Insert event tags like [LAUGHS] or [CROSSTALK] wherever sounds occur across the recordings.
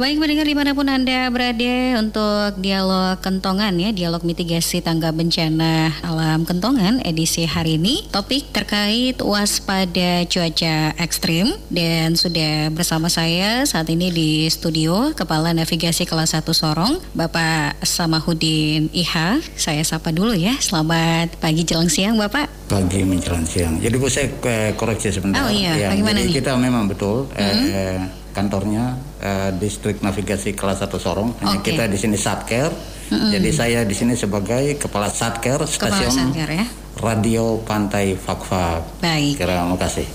Baik mendengar di mana pun Anda berada untuk dialog kentongan ya, dialog mitigasi tangga bencana alam kentongan edisi hari ini. Topik terkait waspada cuaca ekstrim dan sudah bersama saya saat ini di studio Kepala Navigasi Kelas 1 Sorong, Bapak Samahudin Iha. Saya sapa dulu ya, selamat pagi jelang siang Bapak. Pagi menjelang siang. Jadi Bu saya eh, koreksi sebentar. Oh iya, ya, bagaimana jadi nih? kita memang betul Hmm. eh, kantornya eh, distrik navigasi kelas 1 Sorong. Hanya Oke. kita di sini Satker. Jadi saya di sini sebagai kepala Satker Kepala stasiun Satker ya. Radio Pantai Fakfak. Baik. Kira makasih.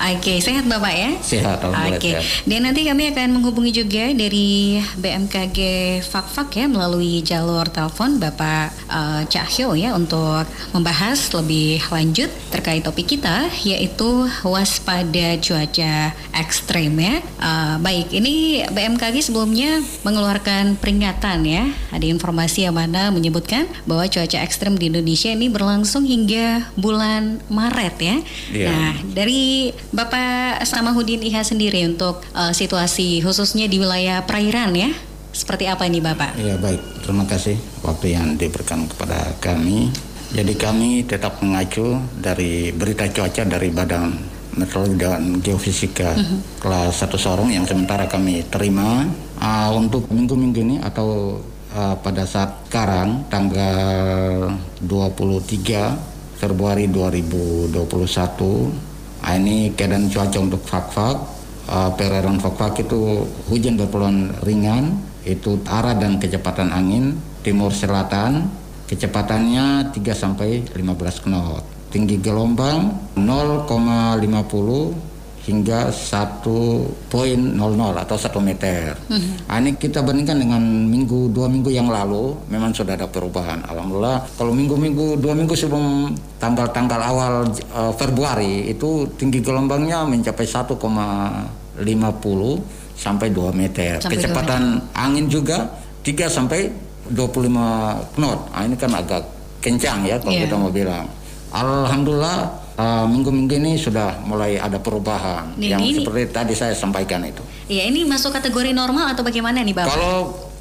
Oke, sehat Bapak ya? Sehat Oke, dan nanti kami akan menghubungi juga dari BMKG Fakfak ya melalui jalur telepon Bapak eh, Cahyo ya untuk membahas lebih lanjut terkait topik kita yaitu waspada cuaca ekstrim ya. Eh, baik, ini BMKG sebelumnya mengeluarkan peringatan ya. Ada informasi yang mana menyebutkan bahwa cuaca ekstrim di Indonesia ini berlangsung hingga bulan Maret ya. Iya. Nah, dari Bapak Samahudin Iha sendiri untuk eh, situasi khususnya di wilayah perairan ya. Seperti apa ini Bapak? Ya baik, terima kasih waktu yang diberikan kepada kami. Jadi kami tetap mengacu dari berita cuaca dari Badan Meteorologi dan Geofisika kelas 1 Sorong yang sementara kami terima Ah, untuk minggu-minggu ini atau ah, pada saat sekarang tanggal 23 Februari 2021 Ah, ini keadaan cuaca untuk Fakfak. Uh, perairan Fakfak itu hujan berpeluang ringan. Itu arah dan kecepatan angin. Timur selatan kecepatannya 3 sampai 15 knot. Tinggi gelombang 0,50 hingga 1.00 atau 1 meter. Nah, ini kita bandingkan dengan minggu dua minggu yang lalu memang sudah ada perubahan. Alhamdulillah kalau minggu-minggu dua minggu sebelum tanggal-tanggal awal eh, Februari itu tinggi gelombangnya mencapai 1,50 sampai 2 meter. Sampai Kecepatan angin juga 3 sampai 25 knot. Nah, ini kan agak kencang ya kalau Iya. kita mau bilang. Alhamdulillah uh, minggu-minggu ini sudah mulai ada perubahan Nih, yang ini- seperti tadi saya sampaikan itu. Iya, ini masuk kategori normal atau bagaimana nih Bapak? Kalau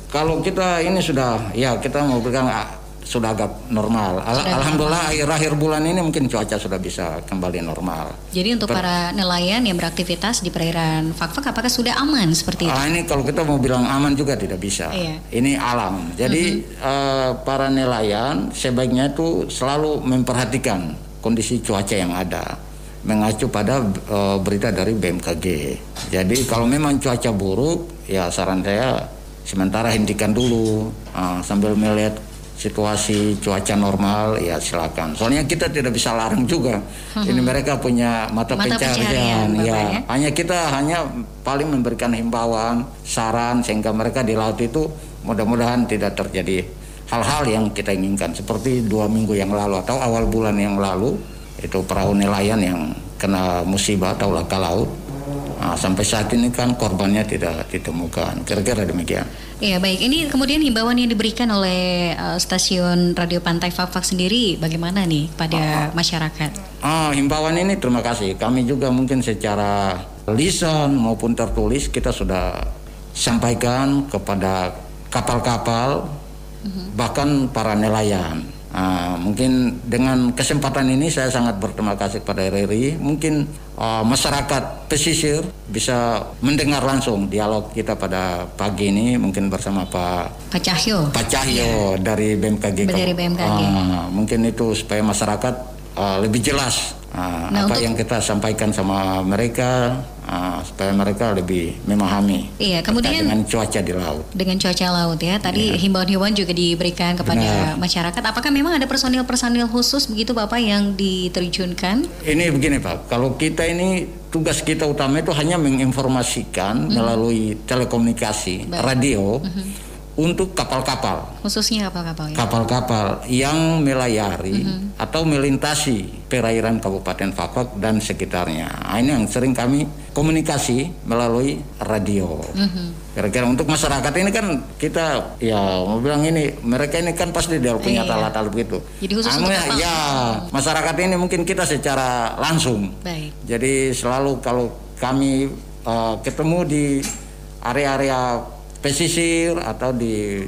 kalau kita ini sudah ya kita mau bilang ah, sudah agak normal. Al- Sudah Alhamdulillah akhir-akhir bulan ini mungkin cuaca sudah bisa kembali normal. Jadi untuk Per- para nelayan yang beraktivitas di perairan Fakfak apakah sudah aman seperti itu? Ah, ini kalau kita mau bilang aman juga tidak bisa. Iya. Ini alam. Jadi eh, para nelayan sebaiknya itu selalu memperhatikan kondisi cuaca yang ada, mengacu pada eh, berita dari BMKG. Jadi kalau memang cuaca buruk, ya saran saya sementara hentikan dulu ah, sambil melihat situasi cuaca normal ya silakan. Soalnya kita tidak bisa larang juga. Ini mereka punya mata, Mata pencarian, pencarian, Bapak, ya. ya. Hanya kita hanya paling memberikan himbauan, saran sehingga mereka di laut itu mudah-mudahan tidak terjadi hal-hal yang kita inginkan seperti dua minggu yang lalu atau awal bulan yang lalu itu perahu nelayan yang kena musibah atau laka laut. Nah, sampai saat ini kan korbannya tidak ditemukan. Kira-kira demikian. Iya baik, ini kemudian himbauan yang diberikan oleh eh, stasiun Radio Pantai Fakfak sendiri bagaimana nih pada masyarakat? Ah, himbauan ini terima kasih. Kami juga mungkin secara lisan maupun tertulis kita sudah sampaikan kepada kapal-kapal bahkan para nelayan. Ah, mungkin dengan kesempatan ini saya sangat berterima kasih kepada RRI. Mungkin ah, masyarakat pesisir bisa mendengar langsung dialog kita pada pagi ini mungkin bersama Pak Pak Cahyo. Pak Cahyo dari BMKG. Dari BMKG. Ah, mungkin itu supaya masyarakat ah, lebih jelas ah, Nah, apa untuk- yang kita sampaikan sama mereka ah, supaya mereka lebih memahami Iya, kemudian- dengan cuaca di laut. Dengan cuaca laut ya, tadi himbauan-himbauan juga diberikan kepada Benar. masyarakat. Apakah memang ada personil-personil khusus begitu Bapak yang diterjunkan? Ini begini Pak, kalau kita ini tugas kita utama itu hanya menginformasikan melalui telekomunikasi. Baik. Radio untuk kapal-kapal. Khususnya kapal-kapal ya? kapal-kapal yang melayari Mhm. atau melintasi perairan Kabupaten Fakfak dan sekitarnya. Nah, ini yang sering kami komunikasi melalui radio. Mhm. Kira-kira untuk masyarakat ini kan kita ya mau bilang ini mereka ini kan pasti dia punya Iya. alat-alat begitu. Jadi khusus untuk ya, kapal. ya masyarakat ini mungkin kita secara langsung. Baik. Jadi selalu kalau kami uh, ketemu di area-area pesisir atau di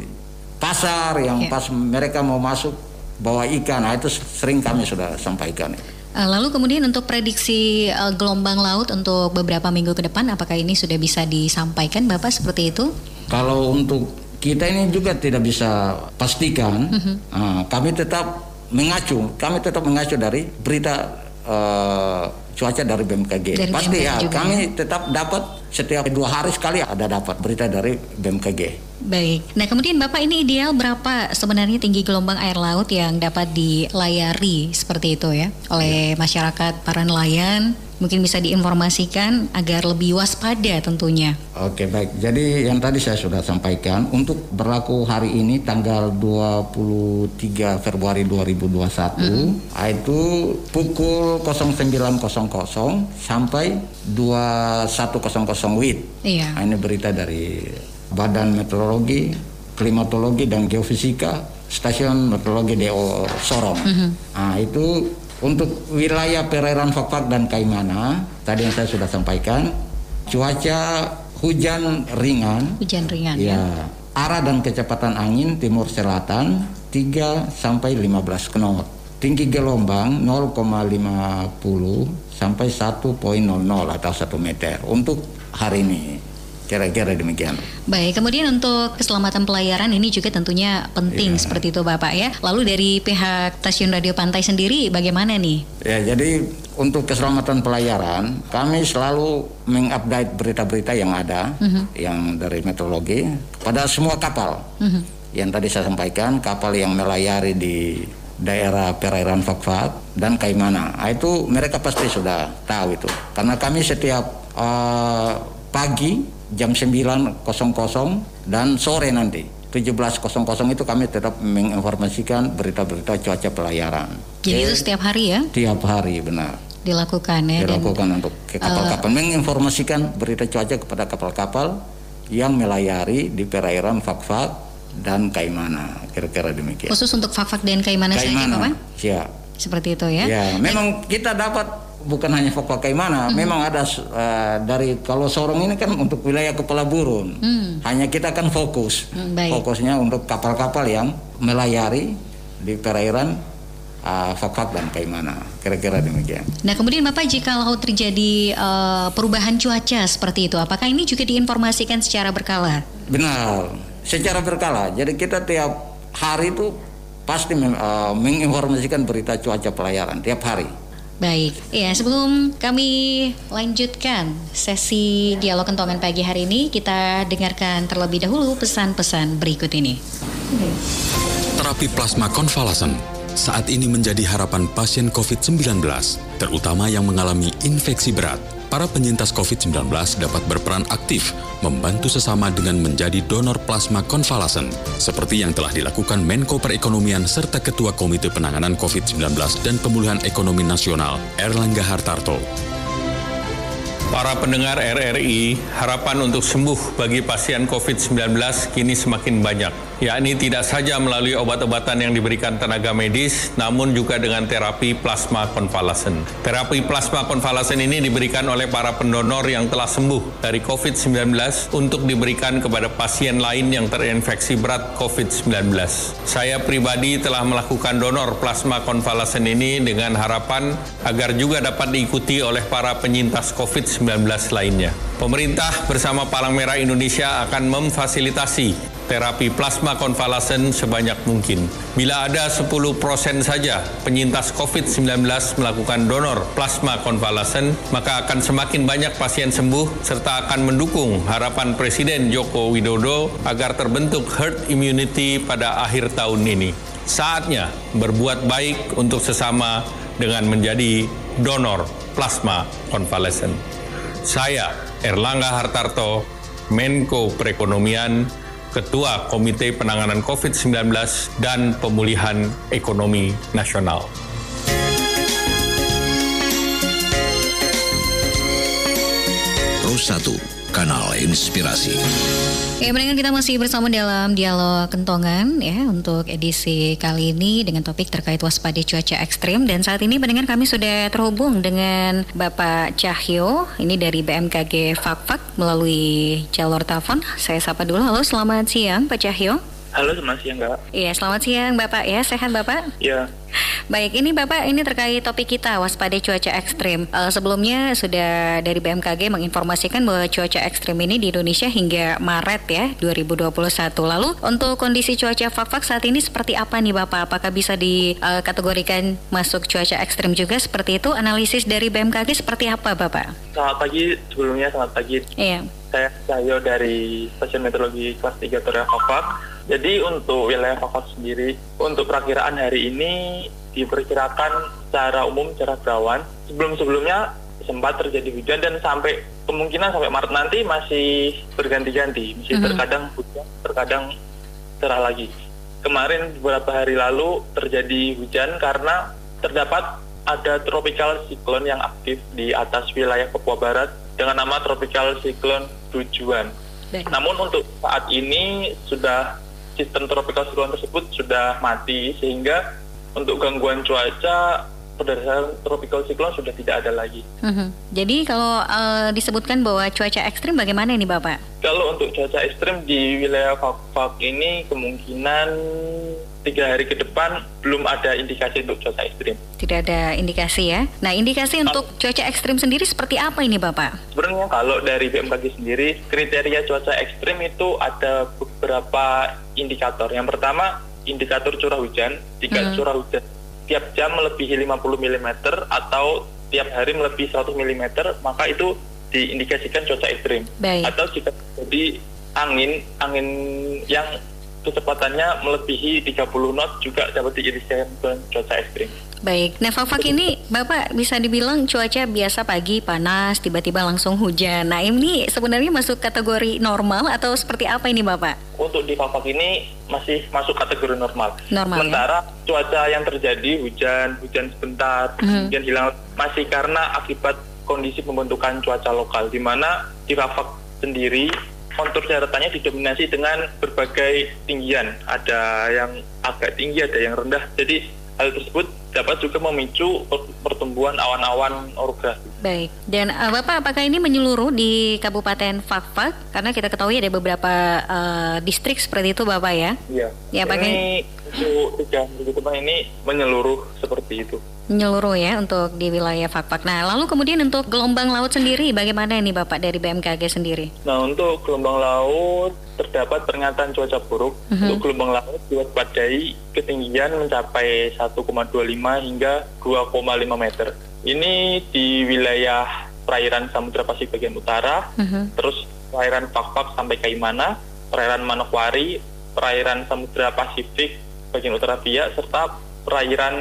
pasar yang Ya. pas mereka mau masuk bawa ikan, nah itu sering kami sudah sampaikan. Eh, Lalu kemudian untuk prediksi eh, gelombang laut untuk beberapa minggu ke depan, apakah ini sudah bisa disampaikan Bapak seperti itu? Kalau untuk kita ini juga tidak bisa pastikan, ah, kami tetap mengacu, kami tetap mengacu dari berita cuaca dari BMKG. Dari Pasti BMKG ya, juga kami tetap dapat setiap dua hari sekali ada dapat berita dari BMKG. Baik. Nah, kemudian Bapak ini ideal berapa sebenarnya tinggi gelombang air laut yang dapat dilayari seperti itu ya oleh masyarakat para nelayan? Mungkin bisa diinformasikan agar lebih waspada tentunya. Oke baik, jadi yang tadi saya sudah sampaikan untuk berlaku hari ini tanggal 23 Februari 2021 ah, itu pukul 09.00 sampai 21.00 WIB. Iya. Nah, ini berita dari Badan Meteorologi, Klimatologi dan Geofisika Stasiun Meteorologi DO Sorong. Nah, itu untuk wilayah perairan Fakfak dan Kaimana, tadi yang saya sudah sampaikan, cuaca hujan ringan, Hujan ringan ya. ya, arah dan kecepatan angin timur selatan 3 sampai 15 knot. Tinggi gelombang 0,50 sampai 1.00 atau 1 meter untuk hari ini. Kira-kira demikian. Baik, kemudian untuk keselamatan pelayaran ini juga tentunya penting Iya. seperti itu Bapak ya. Lalu dari pihak stasiun radio pantai sendiri bagaimana nih? Ya, jadi untuk keselamatan pelayaran, kami selalu mengupdate berita-berita yang ada, yang dari meteorologi kepada semua kapal. Yang tadi saya sampaikan, kapal yang melayari di daerah perairan Fakfak dan Kaimana. Nah, itu mereka pasti sudah tahu itu. Karena kami setiap eh, pagi jam 9.00 dan sore nanti 17.00 itu kami tetap menginformasikan berita-berita cuaca pelayaran. Jadi Oke. itu setiap hari ya Tiap hari benar dilakukan ya dan dilakukan untuk ke kapal-kapal menginformasikan berita cuaca kepada kapal-kapal yang melayari di perairan Fakfak dan Kaimana kira-kira demikian. khusus untuk Fakfak dan Kaimana saja Bapak? siap. Seperti itu ya. Ya, memang kita dapat bukan hanya Fakfak Kaimana, memang ada eh, dari kalau Sorong ini kan untuk wilayah Kepala Burun. Hanya kita kan fokus, Hmm, baik. fokusnya untuk kapal-kapal yang melayari di perairan uh, Fakfak dan Kaimana, kira-kira demikian. Nah kemudian Bapak jika laut terjadi eh, perubahan cuaca seperti itu, apakah ini juga diinformasikan secara berkala? Benar, secara berkala. Jadi kita tiap hari itu pasti eh, menginformasikan berita cuaca pelayaran tiap hari. Baik, ya sebelum kami lanjutkan sesi dialog kentongan pagi hari ini, kita dengarkan terlebih dahulu pesan-pesan berikut ini. Terapi plasma konvalesen saat ini menjadi harapan pasien COVID-19, terutama yang mengalami infeksi berat. Para penyintas COVID-19 dapat berperan aktif membantu sesama dengan menjadi donor plasma konvalesen, seperti yang telah dilakukan Menko Perekonomian serta Ketua Komite Penanganan COVID-19 dan Pemulihan Ekonomi Nasional, Erlangga Hartarto. Para pendengar RRI, harapan untuk sembuh bagi pasien COVID-19 kini semakin banyak, yakni tidak saja melalui obat-obatan yang diberikan tenaga medis, namun juga dengan terapi plasma konvalesen. Terapi plasma konvalesen ini diberikan oleh para pendonor yang telah sembuh dari COVID-19 untuk diberikan kepada pasien lain yang terinfeksi berat COVID-19. Saya pribadi telah melakukan donor plasma konvalesen ini dengan harapan agar juga dapat diikuti oleh para penyintas COVID-19 lainnya. Pemerintah bersama Palang Merah Indonesia akan memfasilitasi terapi plasma konvalesen sebanyak mungkin. Bila ada 10% saja penyintas COVID-19 melakukan donor plasma konvalesen, maka akan semakin banyak pasien sembuh serta akan mendukung harapan Presiden Joko Widodo agar terbentuk herd immunity pada akhir tahun ini. Saatnya berbuat baik untuk sesama dengan menjadi donor plasma konvalesen. Saya Erlangga Hartarto, Menko Perekonomian, Ketua Komite Penanganan COVID-19 dan Pemulihan Ekonomi Nasional. Pro 1, kanal inspirasi. Ya, pendengar kita masih bersama dalam dialog kentongan ya untuk edisi kali ini dengan topik terkait waspada cuaca ekstrim dan saat ini pendengar kami sudah terhubung dengan Bapak Cahyo ini dari BMKG Fakfak melalui jalur telepon. Saya sapa dulu. Halo, selamat siang Pak Cahyo. Halo, selamat siang, Mbak. Iya, selamat siang Bapak ya. Sehat Bapak? Iya. Baik, ini Bapak, ini terkait topik kita waspada cuaca ekstrim. Uh, sebelumnya sudah dari BMKG menginformasikan bahwa cuaca ekstrim ini di Indonesia hingga Maret ya 2021. Lalu untuk kondisi cuaca fak-fak saat ini seperti apa nih Bapak? Apakah bisa dikategorikan masuk cuaca ekstrim juga seperti itu? Analisis dari BMKG seperti apa Bapak? Selamat pagi, sebelumnya selamat pagi. Iya. Saya Cahyo dari Stasiun Meteorologi kelas 3 Toria Fak jadi untuk wilayah Fakfak sendiri, untuk perakiraan hari ini diperkirakan secara umum cerah berawan. Sebelum-sebelumnya sempat terjadi hujan dan sampai kemungkinan sampai Maret nanti masih berganti-ganti, masih mm-hmm. terkadang hujan, terkadang cerah lagi. Kemarin beberapa hari lalu terjadi hujan karena terdapat ada tropical cyclone yang aktif di atas wilayah Papua Barat dengan nama tropical cyclone tujuan. Namun untuk saat ini sudah sistem tropical cyclone tersebut sudah mati sehingga untuk gangguan cuaca berdasarkan tropical cyclone sudah tidak ada lagi. Mm-hmm. Jadi kalau uh, disebutkan bahwa cuaca ekstrim bagaimana ini Bapak? Kalau untuk cuaca ekstrim di wilayah Fak-Fak ini kemungkinan tiga hari ke depan belum ada indikasi untuk cuaca ekstrim. Tidak ada indikasi ya. Nah indikasi untuk cuaca ekstrim sendiri seperti apa ini Bapak? Sebenarnya kalau dari BMKG sendiri kriteria cuaca ekstrim itu ada beberapa indikator. Yang pertama indikator curah hujan. Jika hmm. curah hujan tiap jam melebihi 50 mm atau tiap hari melebihi 100 mm maka itu diindikasikan cuaca ekstrim. Baik. Atau jika jadi angin angin yang kecepatannya melebihi 30 knot juga dapat diindikasikan cuaca ekstrim. Baik, nah Fafak ini Bapak bisa dibilang cuaca biasa pagi panas, tiba-tiba langsung hujan. Nah ini sebenarnya masuk kategori normal atau seperti apa ini Bapak? Untuk di Fafak ini masih masuk kategori normal. Normal. Ya? Sementara ya? cuaca yang terjadi hujan, hujan sebentar, hmm. kemudian hilang masih karena akibat kondisi pembentukan cuaca lokal, di mana di Fafak sendiri kontur daratannya didominasi dengan berbagai tinggian. Ada yang agak tinggi, ada yang rendah. Jadi hal tersebut dapat juga memicu pertumbuhan awan-awan orografis. Baik. Dan uh, Bapak apakah ini menyeluruh di Kabupaten Fakfak? Karena kita ketahui ada beberapa uh, distrik seperti itu Bapak ya? Iya. Ya, ini untuk tiga ini menyeluruh seperti itu menyeluruh ya untuk di wilayah Fakfak. Nah, lalu kemudian untuk gelombang laut sendiri bagaimana ini Bapak dari BMKG sendiri? Nah, untuk gelombang laut terdapat peringatan cuaca buruk. Mhm. -huh. Untuk gelombang laut diwaspadai ketinggian mencapai 1,25 hingga 2,5 meter. Ini di wilayah perairan Samudra Pasifik bagian utara, uh mhm. -huh. terus perairan Fakfak sampai Kaimana, perairan Manokwari, perairan Samudra Pasifik bagian utara Biak serta perairan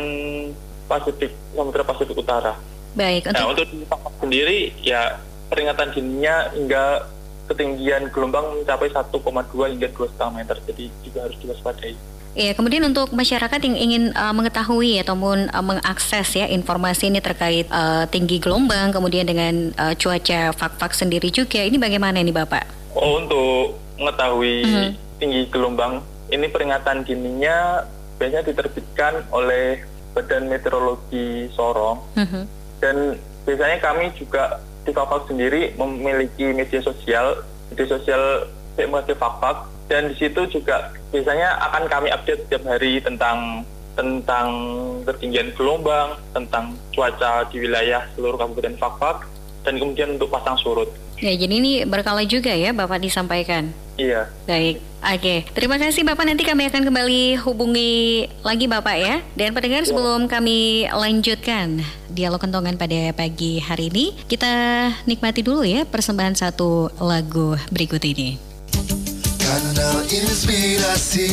Pasifik Samudra Pasifik Utara. Baik. Nah, untuk di Papua sendiri ya peringatan dininya hingga ketinggian gelombang mencapai 1,2 hingga 2,5 meter. Jadi juga harus diwaspadai. Iya, kemudian untuk masyarakat yang ingin uh, mengetahui ataupun uh, mengakses ya informasi ini terkait uh, tinggi gelombang, kemudian dengan uh, cuaca fak-fak sendiri juga, ini bagaimana ini Bapak? Oh, untuk mengetahui mhm. -huh. tinggi gelombang, ini peringatan dininya biasanya diterbitkan oleh Badan Meteorologi Sorong uh-huh. dan biasanya kami juga di Fakfak sendiri memiliki media sosial media sosial BMKG Fakfak dan di situ juga biasanya akan kami update setiap hari tentang tentang ketinggian gelombang, tentang cuaca di wilayah seluruh Kabupaten Fakfak, dan kemudian untuk pasang surut. Ya, jadi ini berkala juga ya Bapak disampaikan. Iya. Baik. Oke, terima kasih Bapak. Nanti kami akan kembali hubungi lagi Bapak ya. Dan pendengar ya. sebelum kami lanjutkan dialog kentongan pada pagi hari ini, kita nikmati dulu ya persembahan satu lagu berikut ini. Kanal inspirasi.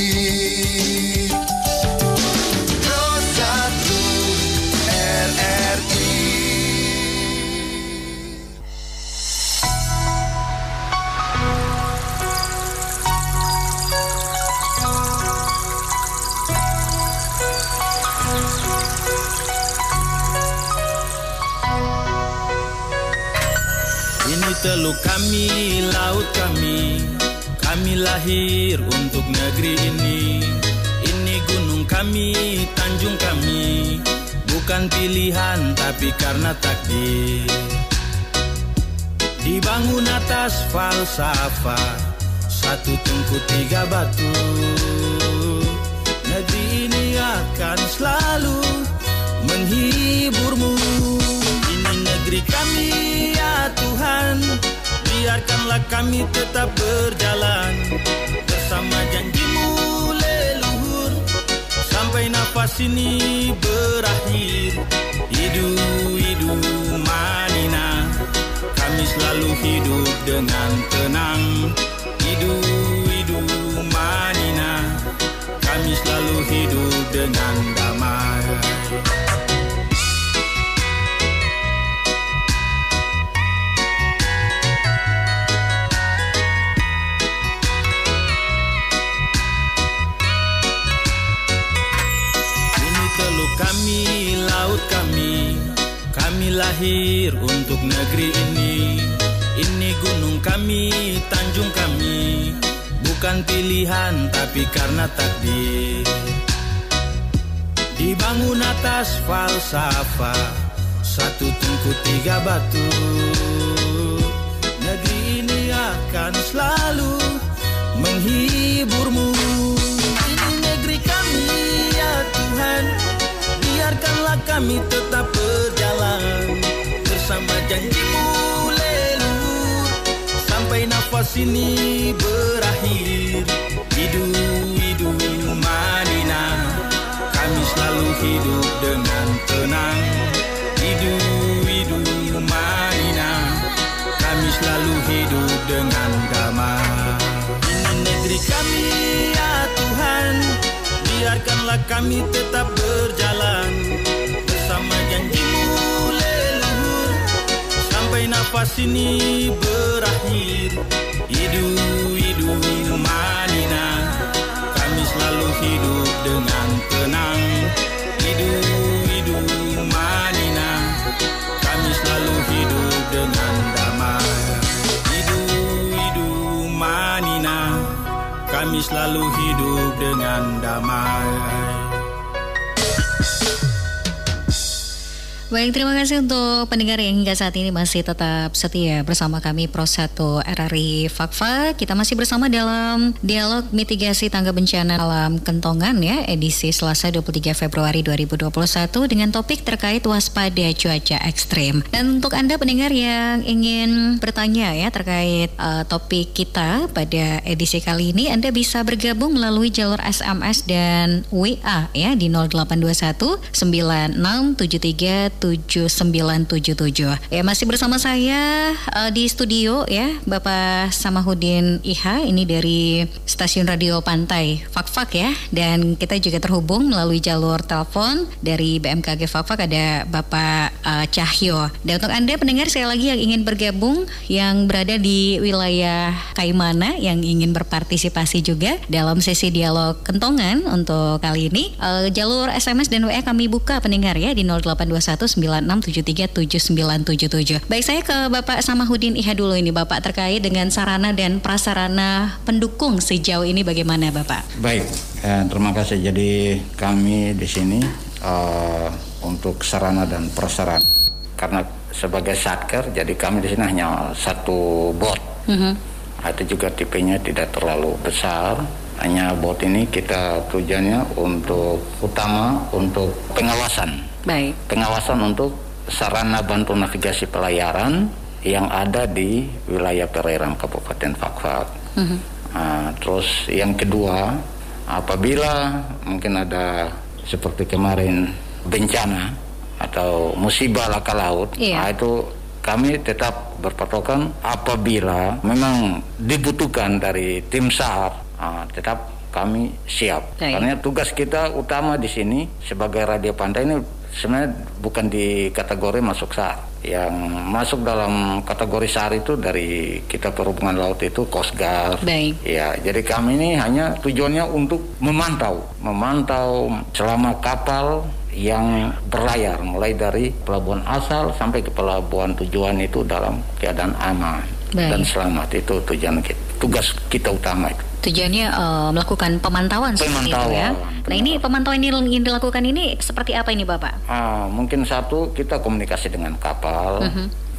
Ini teluk kami, laut kami. Kami lahir untuk negeri ini. Ini gunung kami, tanjung kami. Bukan pilihan tapi karena takdir. Dibangun atas falsafah Satu tungku tiga batu. Negeri ini akan selalu menghiburmu. Ini negeri kami Biarkanlah kami tetap berjalan Bersama janjimu leluhur Sampai nafas ini berakhir. Hidu, hidu, manina Kami selalu hidup dengan tenang. Hidu, hidu, manina Kami selalu hidup dengan damai kami, laut kami Kami lahir untuk negeri ini. Ini gunung kami, tanjung kami. Bukan pilihan tapi karena takdir. Dibangun atas falsafah Satu tungku tiga batu. Negeri ini akan selalu menghiburmu Biarkanlah kami tetap berjalan Bersama janjimu leluhur Sampai nafas ini berakhir Hidu, hidu, Madinah. Kami selalu hidup dengan tenang Hidu, hidu, Madinah. Kami selalu hidup dengan damai. Ini negeri kami Biarkanlah kami tetap berjalan Bersama janjimu leluhur. Sampai nafas ini berakhir. Hidu, hidu, Madinah. Kami selalu hidup dengan tenang. Hidu, selalu hidup dengan damai Baik, terima kasih untuk pendengar yang hingga saat ini masih tetap setia bersama kami Pro 1 RRI Fakfa. Kita masih bersama dalam dialog mitigasi tangga bencana alam Kentongan ya, edisi Selasa 23 Februari 2021 dengan topik terkait waspada cuaca ekstrim. Dan untuk Anda pendengar yang ingin bertanya ya terkait uh, topik kita pada edisi kali ini, Anda bisa bergabung melalui jalur SMS dan WA ya di 0821 9673 7977. Ya masih bersama saya uh, di studio ya Bapak Samahudin Iha ini dari stasiun radio Pantai Fakfak ya dan kita juga terhubung melalui jalur telepon dari BMKG Fakfak ada Bapak uh, Cahyo. Dan untuk Anda pendengar saya lagi yang ingin bergabung yang berada di wilayah Kaimana yang ingin berpartisipasi juga dalam sesi dialog kentongan untuk kali ini uh, jalur SMS dan WA kami buka pendengar ya di 0821 96737977. Baik saya ke Bapak Samahudin Iha dulu ini Bapak terkait dengan sarana dan prasarana pendukung sejauh ini bagaimana Bapak? Baik, eh, terima kasih. Jadi kami di sini eh, untuk sarana dan prasarana karena sebagai satker, jadi kami di sini hanya satu bot. Mhm. Nah, Itu juga tipenya tidak terlalu besar. Hanya bot ini kita tujuannya untuk utama untuk pengawasan Baik. pengawasan untuk sarana bantu navigasi pelayaran yang ada di wilayah perairan Kabupaten Fakfak. Mhm. Nah, terus yang kedua, apabila mungkin ada seperti kemarin bencana atau musibah laka laut, Iya. nah, itu kami tetap berpatokan apabila memang dibutuhkan dari tim SAR, nah, tetap kami siap. Baik. Karena tugas kita utama di sini sebagai radio pantai ini sebenarnya bukan di kategori masuk SAR. yang masuk dalam kategori SAR itu dari kita perhubungan laut itu Coast Guard. Baik. Ya, jadi kami ini hanya tujuannya untuk memantau, memantau selama kapal yang berlayar mulai dari pelabuhan asal sampai ke pelabuhan tujuan itu dalam keadaan aman Baik. dan selamat itu tujuan kita, tugas kita utama itu. Tujuannya eh, melakukan pemantauan, seperti itu ya. Pemantauan, Nah ini pemantauan ini yang dilakukan ini seperti apa ini Bapak? Ah, mungkin satu kita komunikasi dengan kapal,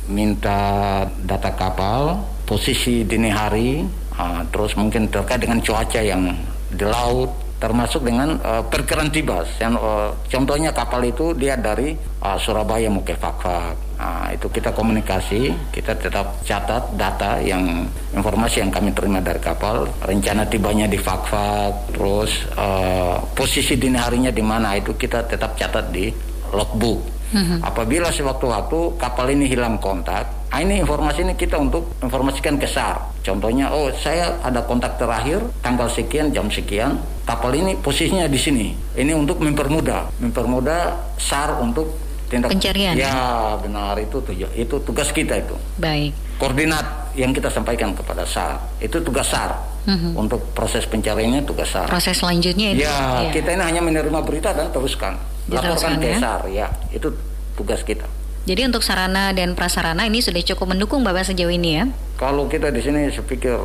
minta data kapal, posisi dini hari, ah, terus mungkin terkait dengan cuaca yang di laut, termasuk dengan eh, perkiraan tiba. Yang, eh, contohnya kapal itu dia dari ah, Surabaya mau ke Fakfak. Ah, itu kita komunikasi, kita tetap catat data yang informasi yang kami terima dari kapal, rencana tibanya di Fakfak, terus eh, posisi dini harinya di mana itu kita tetap catat di logbook. Apabila sewaktu-waktu kapal ini hilang kontak, ah, ini informasi ini kita untuk informasikan ke SAR. Contohnya, oh saya ada kontak terakhir tanggal sekian jam sekian, kapal ini posisinya di sini. Ini untuk mempermudah, mempermudah SAR untuk tindak Pencarian, Ya benar itu tuju- itu tugas kita itu. Baik. Koordinat yang kita sampaikan kepada SAR itu tugas SAR untuk proses pencariannya tugas SAR. Proses selanjutnya itu. Ya, kita ini hanya menerima berita dan teruskan. Laporkan ke ya. SAR, ya. Itu tugas kita. Jadi untuk sarana dan prasarana ini sudah cukup mendukung Bapak sejauh ini ya? Kalau kita di sini saya pikir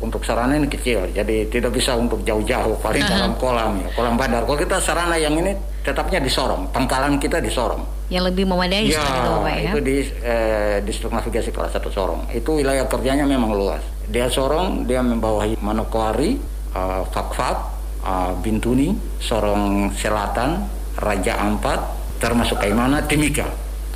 untuk sarana ini kecil, jadi tidak bisa untuk jauh-jauh, paling dalam kolam ya, kolam badar. Kalau kita sarana yang ini tetapnya di Sorong, pangkalan kita di Sorong. Yang lebih memadai Ya, itu Bapak ya? itu di eh, distrik navigasi kelas 1 Sorong. Itu wilayah kerjanya memang luas. Dia Sorong, dia membawahi Manokwari, eh, Fakfak, eh, Bintuni, Sorong Selatan, Raja Ampat, termasuk Kaimana, Timika.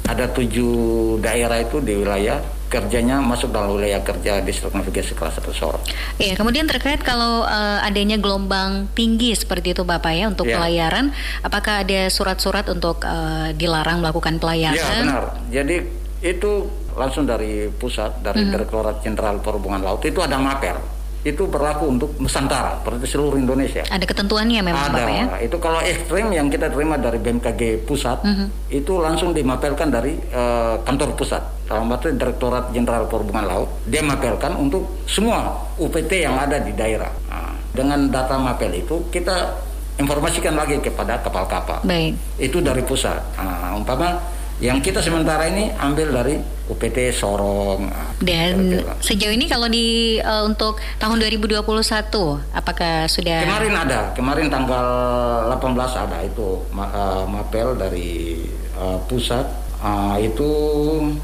Ada tujuh daerah itu di wilayah kerjanya masuk dalam wilayah kerja distrik navigasi kelas 1 Sorong. Iya, kemudian terkait kalau eh, adanya gelombang tinggi seperti itu Bapak ya untuk Ya. pelayaran, apakah ada surat-surat untuk eh, dilarang melakukan pelayaran? Ya benar. Jadi itu langsung dari pusat dari Direktorat Jenderal Perhubungan Laut itu ada mapel. Itu berlaku untuk Nusantara, berarti seluruh Indonesia. Ada ketentuannya memang ada. Bapak ya? Itu kalau ekstrim yang kita terima dari BMKG pusat itu langsung dimapelkan dari eh, kantor pusat. Dalam arti Direktorat Jenderal Perhubungan Laut dia mapelkan untuk semua UPT yang ada di daerah. Nah, dengan data mapel itu kita informasikan lagi kepada kapal-kapal Baik. itu dari pusat. Nah, umpama yang kita sementara ini ambil dari UPT Sorong. Dan sejauh ini kalau di eh, untuk tahun 2021 apakah sudah kemarin ada, kemarin tanggal 18 ada itu eh, mapel dari eh, pusat Ah, itu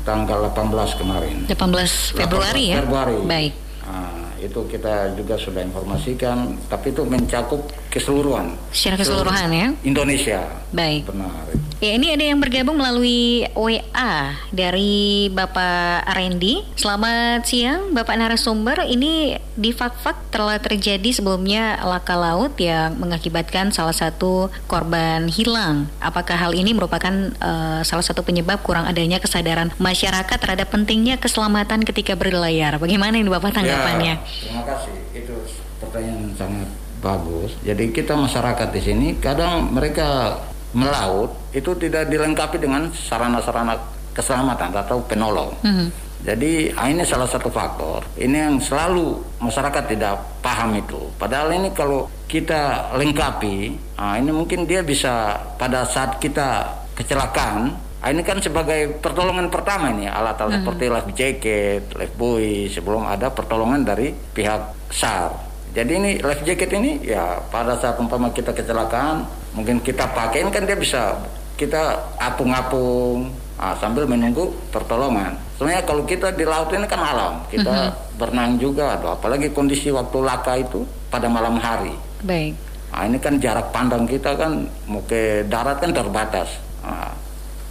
tanggal 18 kemarin. 18 Februari 18 ya? Februari. Baik. Ah, itu kita juga sudah informasikan, tapi itu mencakup keseluruhan. Secara keseluruhan ya? Indonesia. Baik. Benar. Ya ini ada yang bergabung melalui WA dari Bapak Arendi. Selamat siang Bapak narasumber. Ini di Fakfak telah terjadi sebelumnya laka laut yang mengakibatkan salah satu korban hilang. Apakah hal ini merupakan eh, salah satu penyebab kurang adanya kesadaran masyarakat terhadap pentingnya keselamatan ketika berlayar? Bagaimana ini Bapak tanggapannya? Ya, terima kasih. Itu pertanyaan sangat bagus. Jadi kita masyarakat di sini kadang mereka melaut itu tidak dilengkapi dengan sarana-sarana keselamatan atau penolong. Mhm. Jadi ah, ini salah satu faktor. Ini yang selalu masyarakat tidak paham itu. Padahal ini kalau kita lengkapi, ah, ini mungkin dia bisa pada saat kita kecelakaan, ah, ini kan sebagai pertolongan pertama ini alat-alat seperti life jacket, life buoy sebelum ada pertolongan dari pihak SAR. Jadi ini life jacket ini ya pada saat umpama kita kecelakaan, mungkin kita pakai ini kan dia bisa kita apung-apung ah, sambil menunggu pertolongan. Sebenarnya kalau kita di laut ini kan alam, kita berenang juga, aduh, apalagi kondisi waktu laka itu pada malam hari. Baik. Nah, ini kan jarak pandang kita kan mau ke darat kan terbatas. Nah,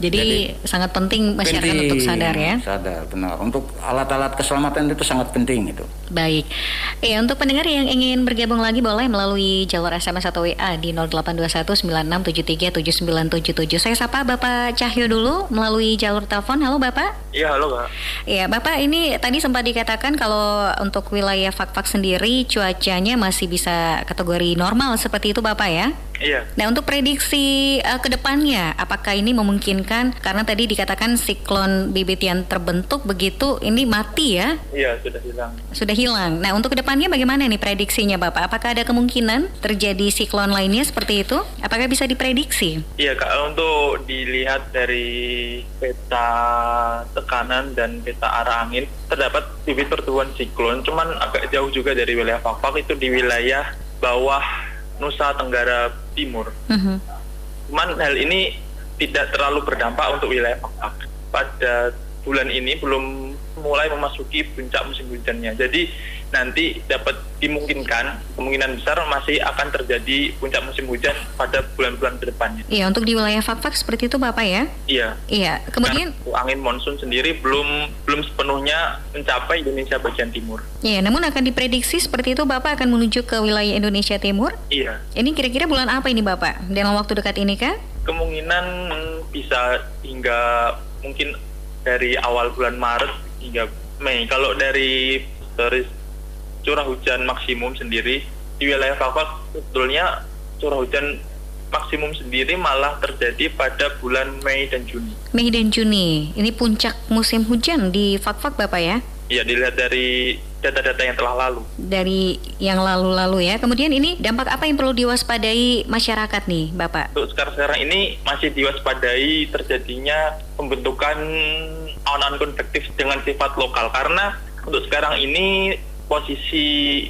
Jadi, Jadi, sangat penting masyarakat penting, untuk sadar ya. Sadar, benar. Untuk alat-alat keselamatan itu sangat penting itu. Baik. Ya, untuk pendengar yang ingin bergabung lagi boleh melalui jalur SMS atau WA di 082196737977. Saya sapa Bapak Cahyo dulu melalui jalur telepon. Halo Bapak. Iya, halo Kak. Ya, Bapak ini tadi sempat dikatakan kalau untuk wilayah Fakfak sendiri cuacanya masih bisa kategori normal seperti itu Bapak ya? Iya. Nah, untuk prediksi uh, ke depannya, apakah ini memungkinkan karena tadi dikatakan siklon bibit yang terbentuk begitu ini mati ya? Iya, sudah hilang. Sudah hilang. Nah, untuk ke depannya bagaimana nih prediksinya, Bapak? Apakah ada kemungkinan terjadi siklon lainnya seperti itu? Apakah bisa diprediksi? Iya, Kak, untuk dilihat dari peta tekanan dan peta arah angin, terdapat bibit pertumbuhan siklon, cuman agak jauh juga dari wilayah Fakfak itu di wilayah bawah Nusa Tenggara Timur. Mhm. Cuman hal ini tidak terlalu berdampak untuk wilayah Fakfak. Pada bulan ini belum mulai memasuki puncak musim hujannya. Jadi nanti dapat dimungkinkan kemungkinan besar masih akan terjadi puncak musim hujan pada bulan-bulan ke depannya. Iya, untuk di wilayah Fakfak seperti itu, Bapak ya? Iya. Iya. Kemudian Karena angin monsun sendiri belum belum sepenuhnya mencapai Indonesia bagian timur. Iya, namun akan diprediksi seperti itu Bapak akan menuju ke wilayah Indonesia Timur. Iya. Ini kira-kira bulan apa ini Bapak? Dalam waktu dekat ini kah? Kemungkinan bisa hingga mungkin dari awal bulan Maret hingga Mei. Kalau dari dari curah hujan maksimum sendiri di wilayah Fakfak sebetulnya curah hujan maksimum sendiri malah terjadi pada bulan Mei dan Juni. Mei dan Juni. Ini puncak musim hujan di Fakfak Bapak ya? Ya dilihat dari data-data yang telah lalu. Dari yang lalu-lalu ya. Kemudian ini dampak apa yang perlu diwaspadai masyarakat nih Bapak? Untuk sekarang-sekarang ini masih diwaspadai terjadinya pembentukan awan-awan konvektif dengan sifat lokal karena untuk sekarang ini posisi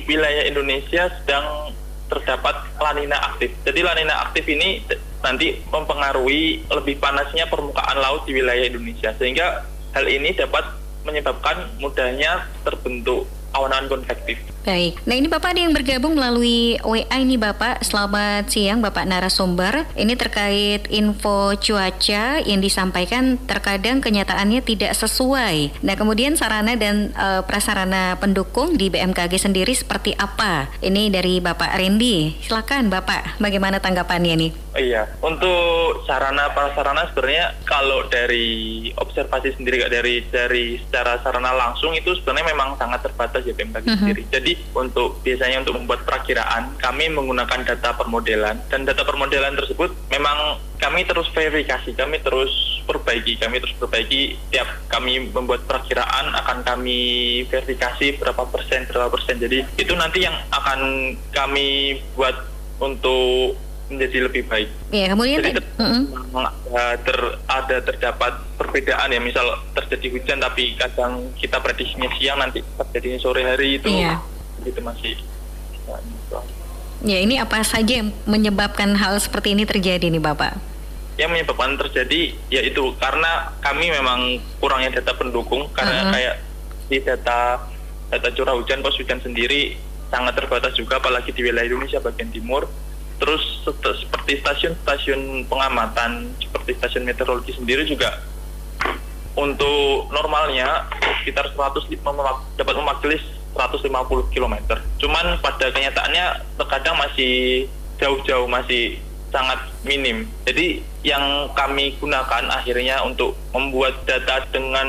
wilayah Indonesia sedang terdapat lanina aktif. Jadi lanina aktif ini nanti mempengaruhi lebih panasnya permukaan laut di wilayah Indonesia sehingga hal ini dapat menyebabkan mudahnya terbentuk awan-awan konvektif. Baik. Nah ini Bapak ada yang bergabung melalui WA ini Bapak. Selamat siang Bapak narasumber. Ini terkait info cuaca yang disampaikan terkadang kenyataannya tidak sesuai. Nah kemudian sarana dan eh, prasarana pendukung di BMKG sendiri seperti apa? Ini dari Bapak Randy. Silakan Bapak, bagaimana tanggapannya nih? Iya, untuk sarana prasarana sebenarnya kalau dari observasi sendiri dari dari secara sarana langsung itu sebenarnya memang sangat terbatas ya BMKG Mhm. sendiri. Jadi untuk biasanya untuk membuat perakiraan kami menggunakan data permodelan dan data permodelan tersebut memang kami terus verifikasi, kami terus perbaiki, kami terus perbaiki tiap kami membuat perakiraan akan kami verifikasi berapa persen berapa persen. Jadi itu nanti yang akan kami buat untuk menjadi lebih baik. Ya kemudian Jadi tadi- Mm-mm. memang ada, ter- ada terdapat perbedaan ya misal terjadi hujan tapi kadang kita prediksinya siang nanti terjadinya sore hari itu Iya. Itu masih ya, gitu. ya ini apa saja yang menyebabkan hal seperti ini terjadi nih Bapak? yang menyebabkan terjadi yaitu karena kami memang kurangnya data pendukung karena Mhm. kayak di data data curah hujan pos hujan sendiri sangat terbatas juga apalagi di wilayah Indonesia bagian timur terus seperti stasiun-stasiun pengamatan seperti stasiun meteorologi sendiri juga untuk normalnya sekitar 100 li- memak- dapat mewakili 150 km. Cuman pada kenyataannya terkadang masih jauh-jauh masih sangat minim. Jadi yang kami gunakan akhirnya untuk membuat data dengan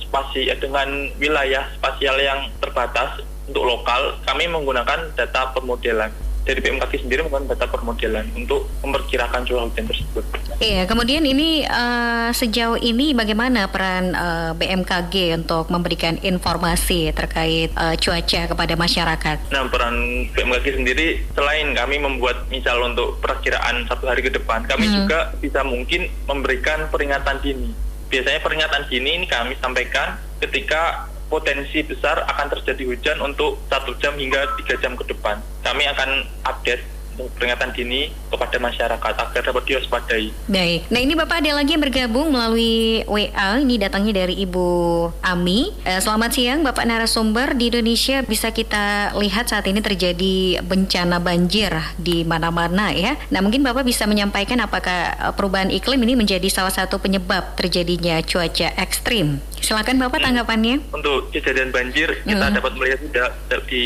spasi eh, dengan wilayah spasial yang terbatas untuk lokal, kami menggunakan data permodelan. Dari BMKG sendiri menggunakan data permodelan untuk memperkirakan curah hujan tersebut. Iya, kemudian ini eh, sejauh ini bagaimana peran eh, BMKG untuk memberikan informasi terkait eh, cuaca kepada masyarakat? Nah, peran BMKG sendiri selain kami membuat misal untuk perakiraan satu hari ke depan, kami Hmm. juga bisa mungkin memberikan peringatan dini. Biasanya peringatan dini ini kami sampaikan ketika potensi besar akan terjadi hujan untuk satu jam hingga tiga jam ke depan. Kami akan update peringatan dini kepada masyarakat agar dapat diwaspadai. Baik, nah ini Bapak ada lagi yang bergabung melalui WA, ini datangnya dari Ibu Ami. Eh, selamat siang Bapak narasumber, di Indonesia bisa kita lihat saat ini terjadi bencana banjir di mana-mana ya. Nah mungkin Bapak bisa menyampaikan apakah eh, perubahan iklim ini menjadi salah satu penyebab terjadinya cuaca ekstrim. Silakan Bapak tanggapannya. untuk kejadian banjir kita Mhm. dapat melihat di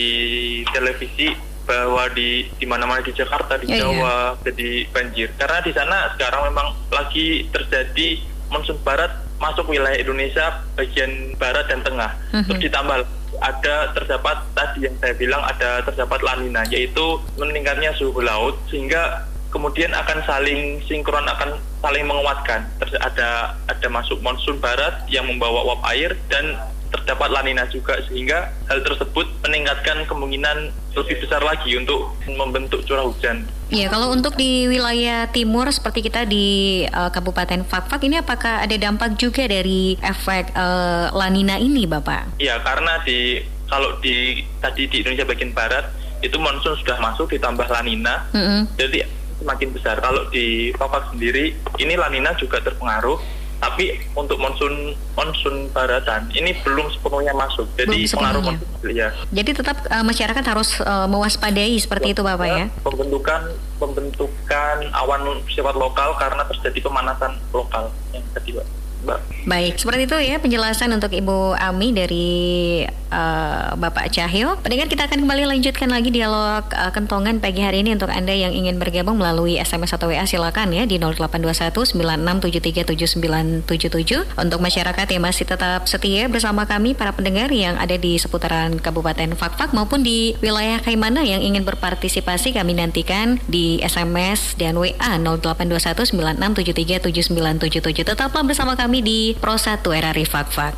televisi bahwa di di mana-mana di Jakarta di Ya, Jawa jadi banjir karena di sana sekarang memang lagi terjadi monsun barat masuk wilayah Indonesia bagian barat dan tengah Mhm. terus ditambah ada terdapat tadi yang saya bilang ada terdapat lanina yaitu meningkatnya suhu laut sehingga kemudian akan saling sinkron akan saling menguatkan. Terus ada ada masuk monsun barat yang membawa uap air dan terdapat lanina juga sehingga hal tersebut meningkatkan kemungkinan lebih besar lagi untuk membentuk curah hujan. Iya, kalau untuk di wilayah timur seperti kita di uh, Kabupaten Fakfak ini apakah ada dampak juga dari efek uh, lanina ini, Bapak? Iya, karena di kalau di tadi di Indonesia bagian barat itu monsun sudah masuk ditambah lanina, mm -hmm. jadi semakin besar. Kalau di Fakfak sendiri ini lanina juga terpengaruh tapi untuk monsun monsun baratan ini belum sepenuhnya masuk. Jadi belum pengaruh monsun ya. Jadi tetap uh, masyarakat harus uh, mewaspadai seperti itu Bapak ya. Pembentukan pembentukan awan sifat lokal karena terjadi pemanasan lokal yang tadi Pak. Mbak. Baik, seperti itu ya penjelasan untuk Ibu Ami dari uh, Bapak Cahyo. Pendengar kita akan kembali lanjutkan lagi dialog uh, kentongan pagi hari ini untuk Anda yang ingin bergabung melalui SMS atau WA silakan ya di 082196737977 untuk masyarakat yang masih tetap setia bersama kami para pendengar yang ada di seputaran Kabupaten Fakfak maupun di wilayah Kaimana yang ingin berpartisipasi kami nantikan di SMS dan WA 082196737977. Tetaplah bersama kami kami di Pro 1 RRI Fakfak.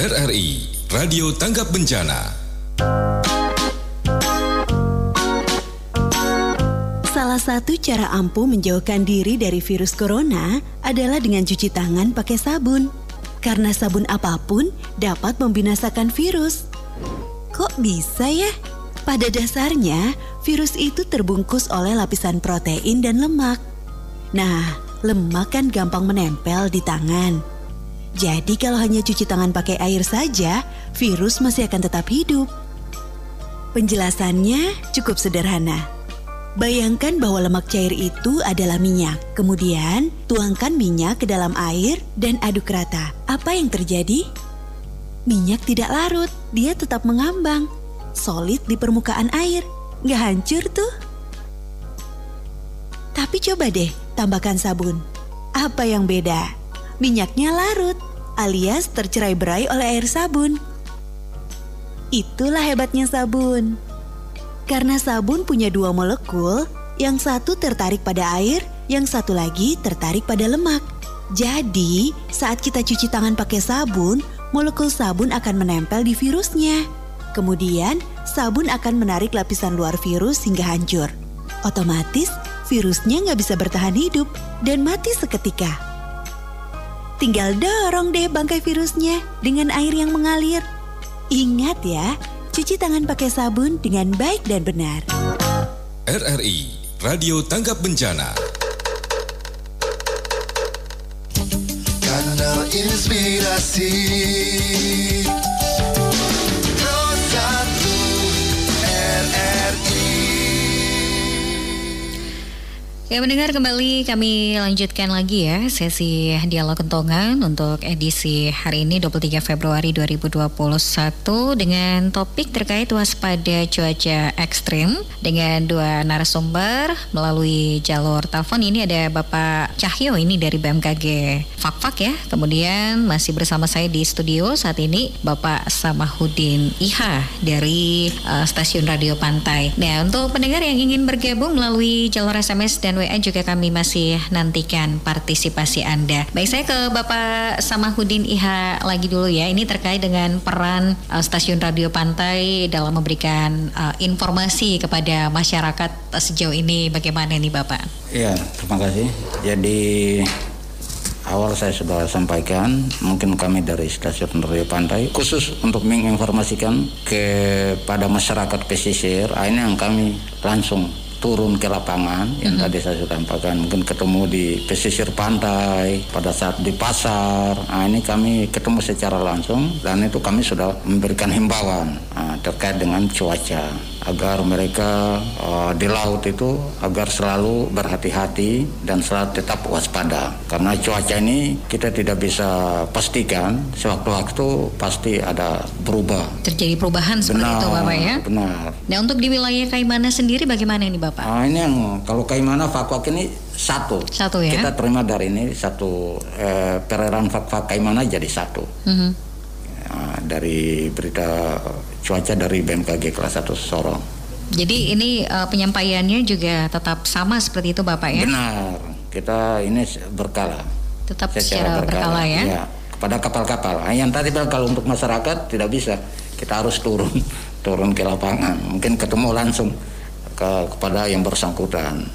RRI Radio Tanggap Bencana. Salah satu cara ampuh menjauhkan diri dari virus corona adalah dengan cuci tangan pakai sabun. Karena sabun apa pun dapat membinasakan virus. Kok bisa ya? Pada dasarnya, virus itu terbungkus oleh lapisan protein dan lemak. Nah, lemak kan gampang menempel di tangan. Jadi kalau hanya cuci tangan pakai air saja, virus masih akan tetap hidup. Penjelasannya cukup sederhana. Bayangkan bahwa lemak cair itu adalah minyak. Kemudian, tuangkan minyak ke dalam air dan aduk rata. Apa yang terjadi? Minyak tidak larut, dia tetap mengambang. Solid di permukaan air. Nggak hancur tuh. Tapi coba deh, tambahkan sabun. Apa yang beda? Minyaknya larut, alias tercerai berai oleh air sabun. Itulah hebatnya sabun. Karena sabun punya dua molekul, yang satu tertarik pada air, yang satu lagi tertarik pada lemak. Jadi, saat kita cuci tangan pakai sabun, molekul sabun akan menempel di virusnya. Kemudian, sabun akan menarik lapisan luar virus hingga hancur. Otomatis, virusnya nggak bisa bertahan hidup dan mati seketika. Tinggal dorong deh bangkai virusnya dengan air yang mengalir. Ingat ya, cuci tangan pakai sabun dengan baik dan benar. RRI Radio Tanggap Bencana. Kanal Inspirasi Ya mendengar kembali kami lanjutkan lagi ya sesi dialog kentongan untuk edisi hari ini 23 Februari 2021 dengan topik terkait waspada cuaca ekstrim dengan dua narasumber melalui jalur telepon ini ada Bapak Cahyo ini dari BMKG Fakfak ya kemudian masih bersama saya di studio saat ini Bapak Samahudin Iha dari uh, stasiun radio Pantai. Nah untuk pendengar yang ingin bergabung melalui jalur SMS dan WA juga kami masih nantikan partisipasi Anda. Baik, saya ke Bapak Samahudin Iha lagi dulu ya. Ini terkait dengan peran uh, stasiun radio Pantai dalam memberikan uh, informasi kepada masyarakat uh, sejauh ini bagaimana nih Bapak? Iya, terima kasih. Jadi awal saya sudah sampaikan mungkin kami dari stasiun radio pantai khusus untuk menginformasikan kepada masyarakat pesisir ini yang kami langsung turun ke lapangan yang mm -hmm. tadi saya sudah sampaikan. Mungkin ketemu di pesisir pantai pada saat di pasar. Nah ini kami ketemu secara langsung dan itu kami sudah memberikan himbauan nah, terkait dengan cuaca. Agar mereka uh, di laut itu agar selalu berhati-hati dan selalu tetap waspada. Karena cuaca ini kita tidak bisa pastikan sewaktu-waktu pasti ada berubah. Terjadi perubahan seperti benar, itu Bapak ya? benar. Nah untuk di wilayah Kaimana sendiri bagaimana ini Bapak? Nah, ini yang kalau Kaimana Fakwak ini satu satu ya kita terima dari ini satu eh, perairan Fakwak Kaimana jadi satu mm -hmm dari berita cuaca dari BMKG kelas 1 Sorong. Jadi ini uh, penyampaiannya juga tetap sama seperti itu Bapak ya? Benar, kita ini berkala. Tetap secara, secara berkala, berkala ya? ya? Kepada kapal-kapal. Nah, yang tadi kalau untuk masyarakat tidak bisa, kita harus turun, [LAUGHS] turun ke lapangan. Mungkin ketemu langsung ke, kepada yang bersangkutan.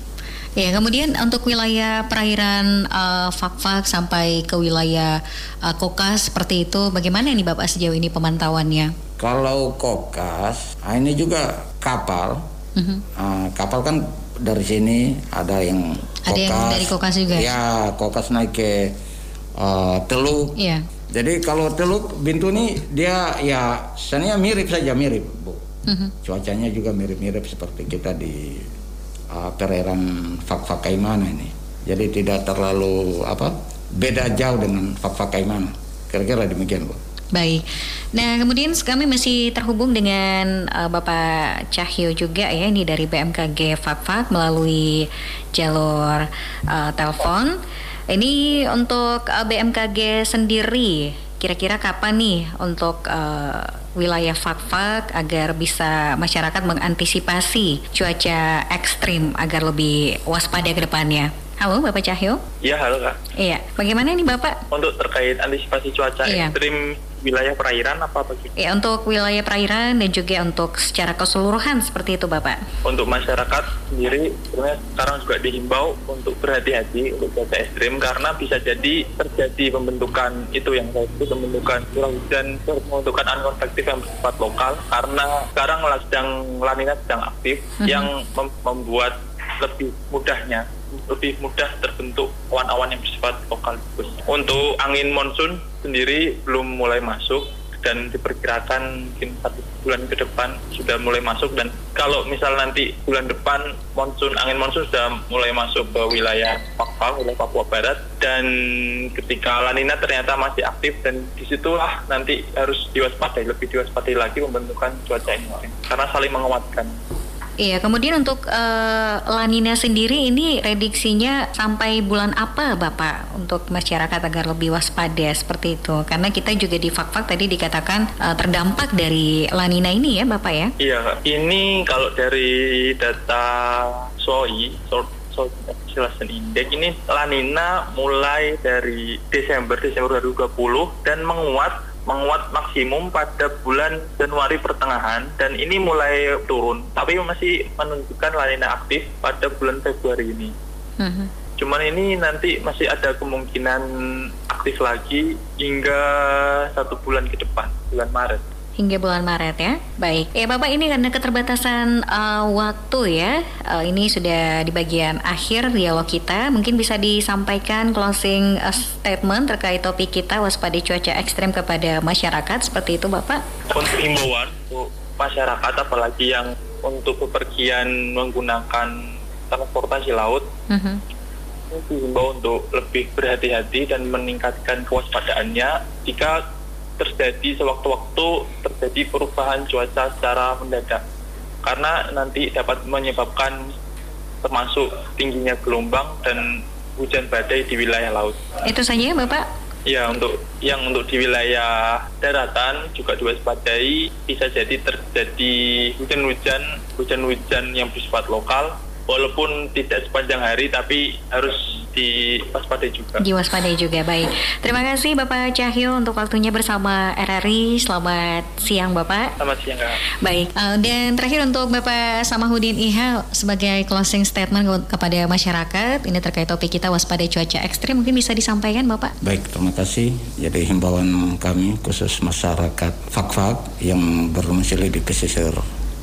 Ya, kemudian untuk wilayah perairan uh, Fakfak sampai ke wilayah uh, Kokas seperti itu, bagaimana ini Bapak sejauh ini pemantauannya? Kalau Kokas, nah ini juga kapal. Uh-huh. Uh, kapal kan dari sini ada yang Kokas. Ada yang dari Kokas juga? Ya, Kokas naik ke uh, Teluk. Iya. Jadi kalau Teluk Bintu ini dia ya sebenarnya mirip saja mirip, Bu. Uh-huh. Cuacanya juga mirip-mirip seperti kita di uh, perairan fak-fak Kaimana ini. Jadi tidak terlalu apa beda jauh dengan fak-fak Kaimana. Kira-kira demikian, Bu. Baik. Nah, kemudian kami masih terhubung dengan uh, Bapak Cahyo juga ya, ini dari BMKG Fakfak melalui jalur uh, telepon. Ini untuk uh, BMKG sendiri, kira-kira kapan nih untuk uh, wilayah Fakfak agar bisa masyarakat mengantisipasi cuaca ekstrim agar lebih waspada ke depannya. Halo Bapak Cahyo. Iya halo Kak. Iya. Bagaimana nih Bapak? Untuk terkait antisipasi cuaca iya. ekstrim wilayah perairan apa begitu? Ya untuk wilayah perairan dan juga untuk secara keseluruhan seperti itu Bapak. Untuk masyarakat sendiri sebenarnya sekarang juga dihimbau untuk berhati-hati untuk cuaca ekstrim karena bisa jadi terjadi pembentukan itu yang saya sebut pembentukan curah hujan pembentukan konvektif yang bersifat lokal karena sekarang sedang lanina sedang aktif mm -hmm. yang mem membuat lebih mudahnya lebih mudah terbentuk awan-awan yang bersifat lokal Untuk angin monsun sendiri belum mulai masuk dan diperkirakan mungkin satu bulan ke depan sudah mulai masuk dan kalau misal nanti bulan depan monsun angin monsun sudah mulai masuk ke wilayah Papua wilayah Papua Barat dan ketika lanina ternyata masih aktif dan di situlah nanti harus diwaspadai lebih diwaspadai lagi pembentukan cuaca ini karena saling menguatkan. Iya, kemudian untuk uh, lanina sendiri ini prediksinya sampai bulan apa Bapak untuk masyarakat agar lebih waspada seperti itu? Karena kita juga di fak-fak tadi dikatakan uh, terdampak dari lanina ini ya Bapak ya? Iya, ini kalau dari data SOI, Oscillation Index ini lanina mulai dari Desember Desember 2020 dan menguat menguat maksimum pada bulan Januari pertengahan dan ini mulai turun tapi masih menunjukkan lanina aktif pada bulan Februari ini. Uh-huh. Cuman ini nanti masih ada kemungkinan aktif lagi hingga satu bulan ke depan, bulan Maret hingga bulan Maret ya. Baik. Ya Bapak ini karena keterbatasan uh, waktu ya. Uh, ini sudah di bagian akhir dialog kita. Mungkin bisa disampaikan closing uh, statement terkait topik kita waspada cuaca ekstrem kepada masyarakat seperti itu Bapak. Untuk himbauan untuk masyarakat apalagi yang untuk bepergian menggunakan transportasi laut. -huh. Dihimbau untuk lebih berhati-hati dan meningkatkan kewaspadaannya jika terjadi sewaktu-waktu terjadi perubahan cuaca secara mendadak karena nanti dapat menyebabkan termasuk tingginya gelombang dan hujan badai di wilayah laut. Itu saja ya Bapak? Ya untuk yang untuk di wilayah daratan juga diwaspadai bisa jadi terjadi hujan-hujan hujan-hujan yang bersifat lokal walaupun tidak sepanjang hari tapi harus diwaspadai juga. Diwaspadai juga, baik. Terima kasih Bapak Cahyo untuk waktunya bersama RRI. Selamat siang Bapak. Selamat siang Kak. Baik, uh, dan terakhir untuk Bapak Samahudin Iha sebagai closing statement kepada masyarakat, ini terkait topik kita waspada cuaca ekstrim, mungkin bisa disampaikan Bapak? Baik, terima kasih. Jadi himbauan kami khusus masyarakat fak-fak yang berdomisili di pesisir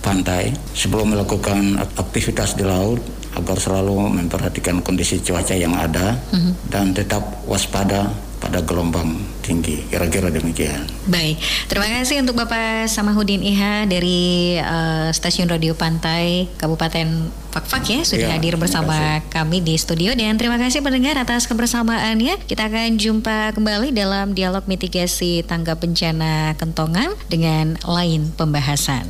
pantai sebelum melakukan aktivitas di laut agar selalu memperhatikan kondisi cuaca yang ada uh-huh. dan tetap waspada pada gelombang tinggi. Kira-kira demikian. Baik, terima kasih untuk Bapak Samahudin Iha dari uh, Stasiun Radio Pantai Kabupaten Fakfak ya sudah ya, hadir bersama kami di studio dan terima kasih pendengar atas kebersamaannya. Kita akan jumpa kembali dalam dialog mitigasi tangga bencana kentongan dengan lain pembahasan.